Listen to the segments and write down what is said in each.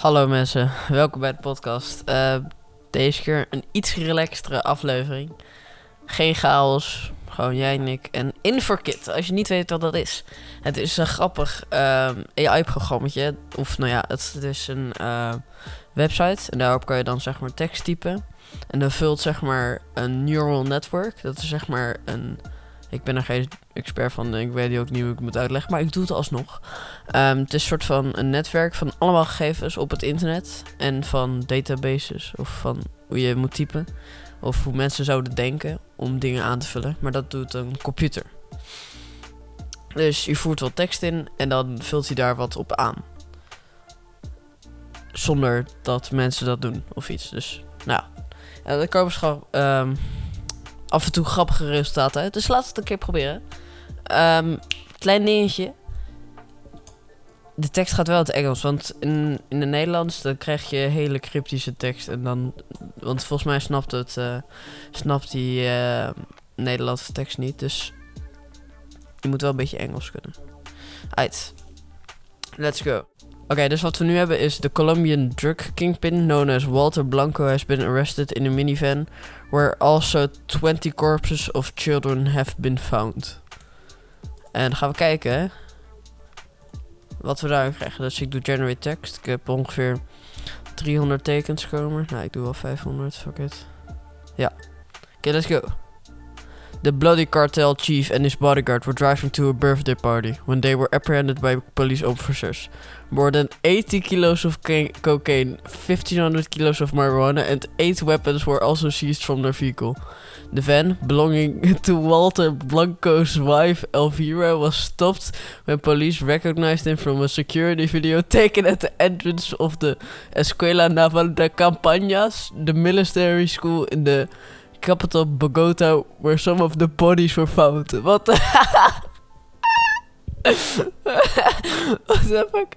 Hallo mensen, welkom bij de podcast. Eh, deze keer een iets relaxtere aflevering. Geen chaos, gewoon jij en ik. En InforKit, als je niet weet wat dat is. Het is een grappig ehm, AI-programmaatje. Of nou ja, het, het is een eh, website. En daarop kan je dan zeg maar tekst typen. En dan vult zeg maar een neural network. Dat is zeg maar een... Ik ben er geen expert van. Ik weet ook niet hoe ik het moet uitleggen. Maar ik doe het alsnog. Ehm, het is een soort van een netwerk van allemaal gegevens op het internet. En van databases. Of van hoe je moet typen. Of hoe mensen zouden denken om dingen aan te vullen. Maar dat doet een computer. Dus je voert wat tekst in en dan vult hij daar wat op aan. Zonder dat mensen dat doen of iets. Dus, nou. Ja, daar komen gewoon ehm, af en toe grappige resultaten uit. Dus we het een keer proberen. Ehm, klein dingetje. De tekst gaat wel in het Engels, want in, in het Nederlands dan krijg je hele cryptische tekst. En dan, want volgens mij snapt het, eh, snapt die eh, Nederlandse tekst niet. Dus je moet wel een beetje Engels kunnen. Uit. Let's go. Oké, dus wat we nu hebben is de Colombian drug kingpin known as Walter Blanco has been arrested in a minivan where also 20 corpses of children have been found. En dan gaan we kijken hè, wat we daarin krijgen. Dus ik doe generate text. Ik heb ongeveer 300 tekens komen. Nou, ik doe wel 500. Fuck it. Ja. Oké, let's go. The bloody cartel chief and his bodyguard were driving to a birthday party when they were apprehended by police officers. More than 80 kilos of ca- cocaine, 1500 kilos of marijuana, and 8 weapons were also seized from their vehicle. The van, belonging to Walter Blanco's wife Elvira, was stopped when police recognized him from a security video taken at the entrance of the Escuela Naval de Campañas, the military school in the capital Bogota, where some of the bodies were found. Wat. What the fuck?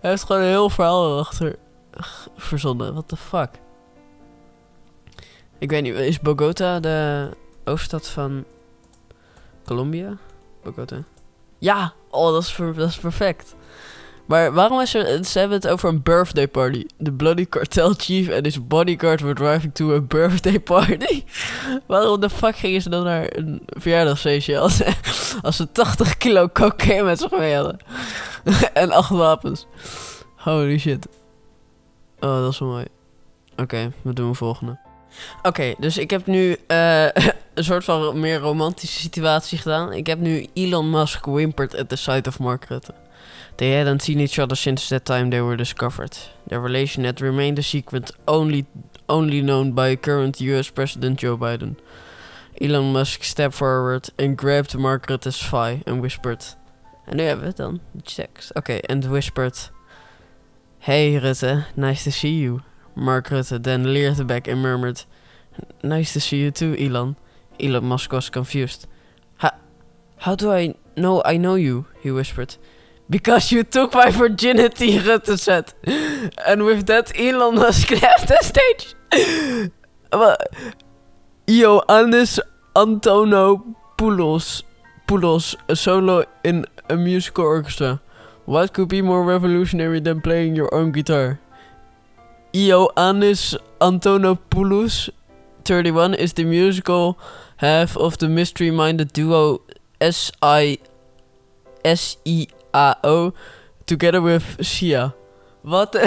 Hij heeft gewoon een heel verhaal achter verzonnen. What the fuck? Ik weet niet, is Bogota de hoofdstad van Colombia? Bogota? Ja! Oh, dat is perfect. Maar waarom is er... Ze hebben het over een birthday party. The bloody cartel chief and his bodyguard were driving to a birthday party. waarom de fuck gingen ze dan naar een verjaardagsfeestje als, ze 80 kilo cocaïne met zich mee hadden? en acht wapens. Holy shit. Oh, dat is mooi. Oké, we doen een volgende. Oké, dus ik heb nu eh, een soort van meer romantische situatie gedaan. Ik heb nu Elon Musk whimpered at the sight of Mark Rutte. They hadn't seen each other since that time they were discovered. Their relation had remained a secret only, only known by current US President Joe Biden. Elon Musk stepped forward and grabbed Mark Rutte's thigh and whispered... En nu hebben we het dan, checks. Oké, and whispered... Hey Rutte, nice to see you. Mark then leered back and murmured... Nice to see you too, Elon. Elon Musk was confused. How, how do I know I know you? He whispered. Because you took my virginity, Rutte said. And with that, Elon Musk left the stage. Ioannis Antonopoulos Poulos, a solo in a musical orchestra. What could be more revolutionary than playing your own guitar? Ioannis Antonopoulos, 31, is the musical half of the mystery-minded duo S.I. S-I-A-O together with Sia. Wat?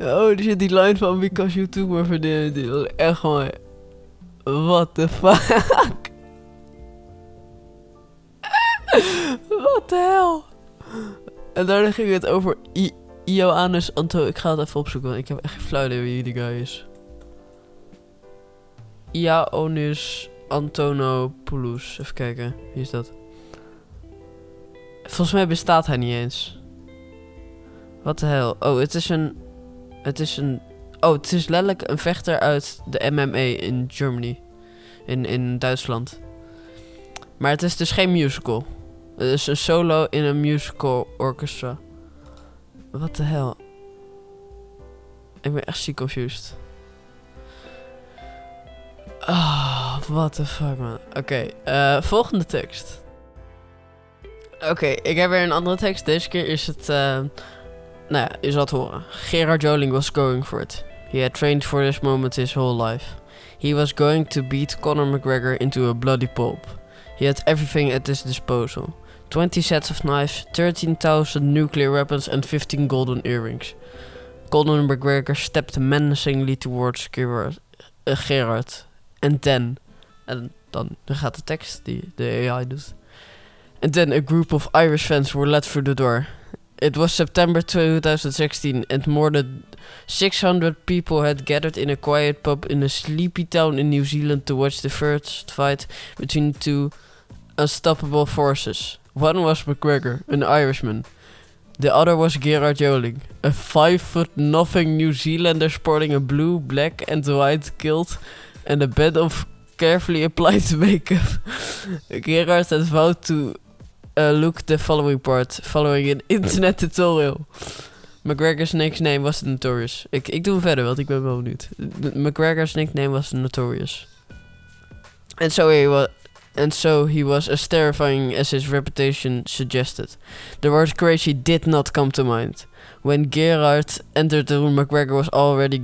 oh shit, die line van Because You Took My Virginity was echt mooi. What the fuck? Wat de hel? En daarna ging het over I Ioannis Anto... Ik ga het even opzoeken, want ik heb echt geen flauw idee wie die guy is. Ioannis Antonopoulos. Even kijken, wie is dat? Volgens mij bestaat hij niet eens. Wat de hel? Oh, het is een... Het is een... Oh, het is letterlijk een vechter uit de MMA in Germany. In, in Duitsland. Maar het is dus geen musical. Het is een solo in een musical orchestra. Wat de hel? Ik ben echt ziek confused. Ah, What the fuck, man. Oké, eh, volgende tekst. Oké, ik heb weer een andere tekst. Deze keer is het... eh, nou ja, je zal het horen. Gerard Joling was going for it. He had trained for this moment his whole life. He was going to beat Conor McGregor into a bloody pulp. He had everything at his disposal. 20 sets of knives, 13,000 nuclear weapons and 15 golden earrings. Conor McGregor stepped menacingly towards Gerard. eh, Gerard. And then... En dan, gaat de tekst die de AI doet. And then a group of Irish fans were let through the door. It was September 2016 and more than 600 people had gathered in a quiet pub in a sleepy town in New Zealand to watch the first fight between two unstoppable forces. One was McGregor, an Irishman. The other was Gerard Joling, a five foot nothing New Zealander sporting a blue, black, and white kilt and a bed of carefully applied makeup. Gerard had vowed to uh, look the following part, following an internet tutorial. McGregor's nickname was Notorious. Ik, ik doe verder, want ik ben wel benieuwd. McGregor's nickname was Notorious. And so he was, and so he was as terrifying as his reputation suggested. The word crazy did not come to mind. When Gerard entered the room, McGregor was already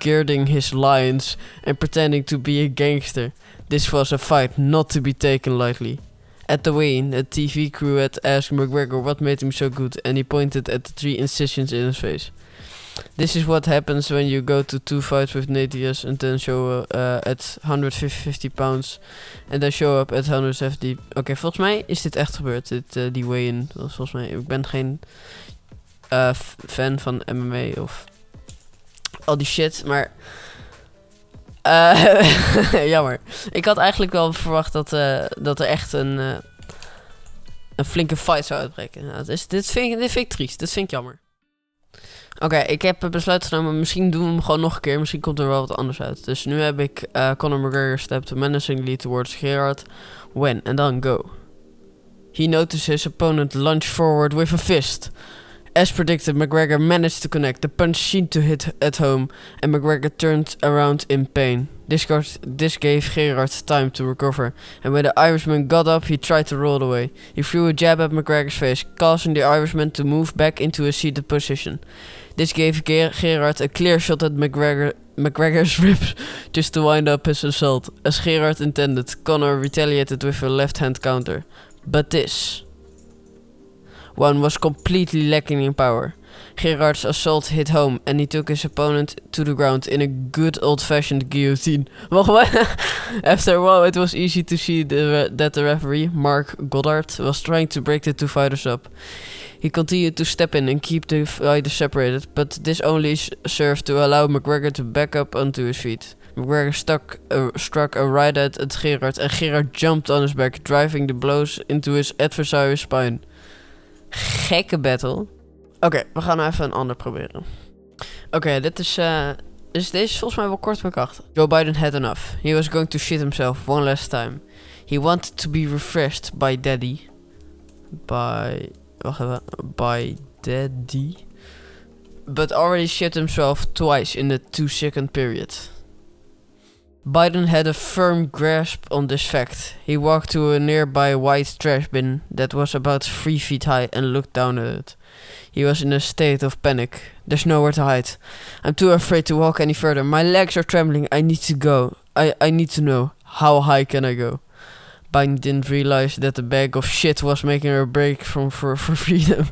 girding his lions and pretending to be a gangster. This was a fight not to be taken lightly. At the weigh-in, a TV crew had asked McGregor what made him so good, and he pointed at the three incisions in his face. This is what happens when you go to two fights with and then show uh, at 150 pounds and then show up at 170. Oké, volgens mij is dit echt gebeurd. Dit, eh, die weigh-in volgens mij. Ik ben geen eh, fan van MMA of al die shit, maar. eh, jammer. Ik had eigenlijk wel verwacht dat, dat er echt een, een flinke fight zou uitbreken. Nou, is, dit, vind ik, dit vind ik triest. Dit vind ik jammer. Oké, ik heb besluit genomen. Misschien doen we hem gewoon nog een keer. Misschien komt er wel wat anders uit. Dus nu heb ik eh Conor McGregor stepped menacingly towards Gerard. When? And then go. He noticed his opponent lunge forward with a fist. As predicted, McGregor managed to connect. The punch seemed to hit at home, and McGregor turned around in pain. This, got, this gave Gerard time to recover, and when the Irishman got up, he tried to roll away. He threw a jab at McGregor's face, causing the Irishman to move back into a seated position. This gave Ger- Gerard a clear shot at McGregor, McGregor's ribs, just to wind up his assault. As Gerard intended, Connor retaliated with a left hand counter. But this one was completely lacking in power. Gerard's assault hit home and he took his opponent to the ground in a good old fashioned guillotine. After a while, it was easy to see the that the referee, Mark Goddard, was trying to break the two fighters up. He continued to step in and keep the fighters separated, but this only served to allow McGregor to back up onto his feet. McGregor stuck struck a right at, at Gerard and Gerard jumped on his back, driving the blows into his adversary's spine. Gekke battle. Oké, we gaan nou even een ander proberen. Oké, dit is... eh dus deze is volgens mij wel kort maar krachtig. Joe Biden had enough. He was going to shit himself one last time. He wanted to be refreshed by daddy. By... Wacht even. By daddy. But already shit himself twice in the two second period. Biden had a firm grasp on this fact. He walked to a nearby white trash bin that was about three feet high and looked down at it. He was in a state of panic. There's nowhere to hide. I'm too afraid to walk any further. My legs are trembling. I need to go. I, I need to know. How high can I go? Biden didn't realize that the bag of shit was making her break from for, for freedom.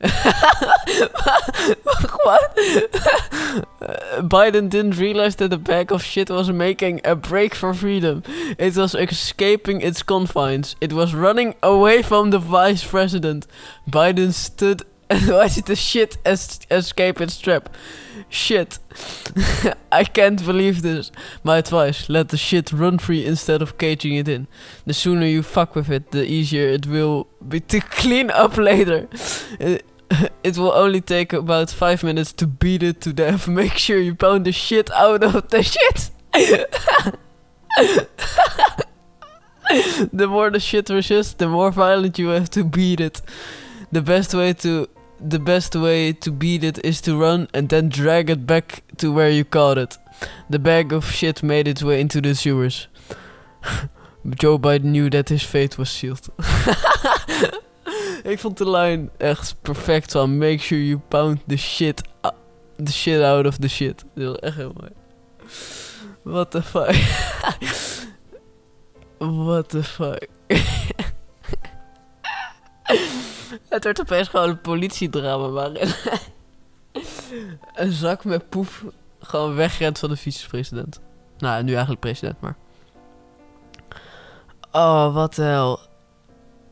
what? Biden didn't realize that the bag of shit was making a break for freedom. It was escaping its confines. It was running away from the vice president. Biden stood and watched the shit es- escape its trap. Shit. I can't believe this. My advice, let the shit run free instead of caging it in. The sooner you fuck with it, the easier it will be to clean up later. It, will only take about five minutes to beat it to death. Make sure you pound the shit out of the shit. the more the shit resists, the more violent you have to beat it. The best way to the best way to beat it is to run and then drag it back to where you caught it. The bag of shit made its way into the sewers. Joe Biden knew that his fate was sealed. Ik vond de line echt perfect van make sure you pound the shit, the shit out of the shit. Dat was echt heel mooi. What the fuck? What the fuck? Het werd opeens gewoon een politiedrama waarin een zak met poep gewoon wegrent van de vicepresident. Nou, nu eigenlijk president, maar. Oh, wat de hel.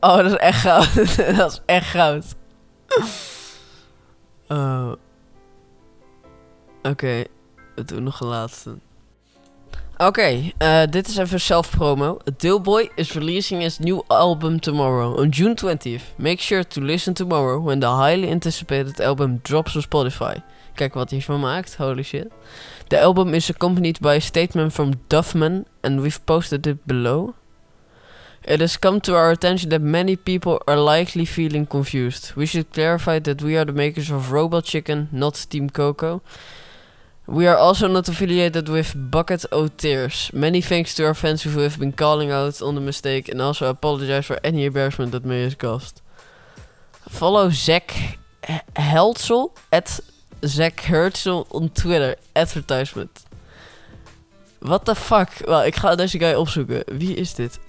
Oh, dat is echt goud. dat is echt goud. Oh. Oké, we doen nog een laatste. Oké, uh, dit is even self-promo. Dillboy is releasing his new album tomorrow, on June 20th. Make sure to listen tomorrow when the highly anticipated album drops on Spotify. Kijk wat hij van maakt, holy shit. The album is accompanied by a statement from Duffman, and we've posted it below. It has come to our attention that many people are likely feeling confused. We should clarify that we are the makers of Robot Chicken, not Team Coco. We are also not affiliated with Bucket O Tears. Many thanks to our fans who have been calling out on the mistake and also apologize for any embarrassment that may have caused. Follow Zach Heltzel at Zach Herzl on Twitter. Advertisement. What the fuck? Wel, ik ga deze guy opzoeken. Wie is dit?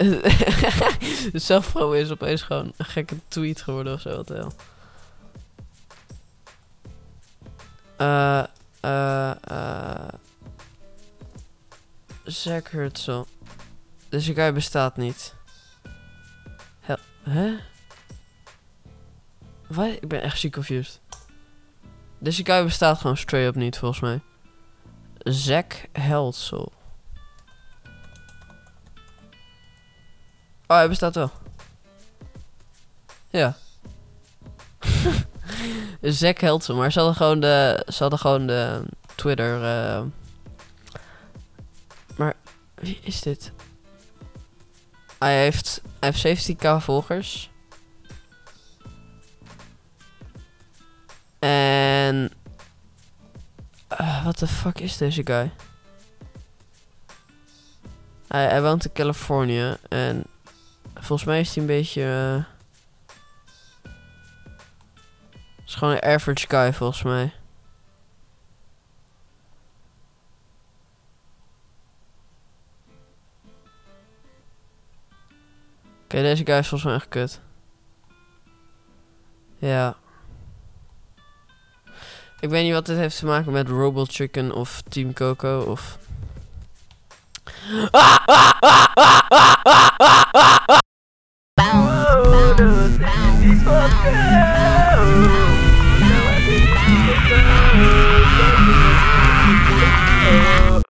de zelfvrouw is opeens gewoon een gekke tweet geworden of zo. Wat de. Eh, eh, uh, Zack. Deze guy bestaat niet. Hel, hè? Wat? Ik ben echt ziek confused. Deze guy bestaat gewoon straight up niet, volgens mij. Zack Heldsel. Oh, hij bestaat wel. Ja. Zack Heldsel, maar ze hadden gewoon de, ze hadden gewoon de Twitter. Uh... Maar wie is dit? Hij heeft, hij heeft 17k volgers. En. Uh, wat de fuck is deze guy? Hij, hij woont in Californië en volgens mij is hij een beetje. Uh, is gewoon een average guy volgens mij. Oké, deze guy is volgens mij echt kut. Ja. Ik weet niet wat dit heeft te maken met Robot Chicken of Team Coco of...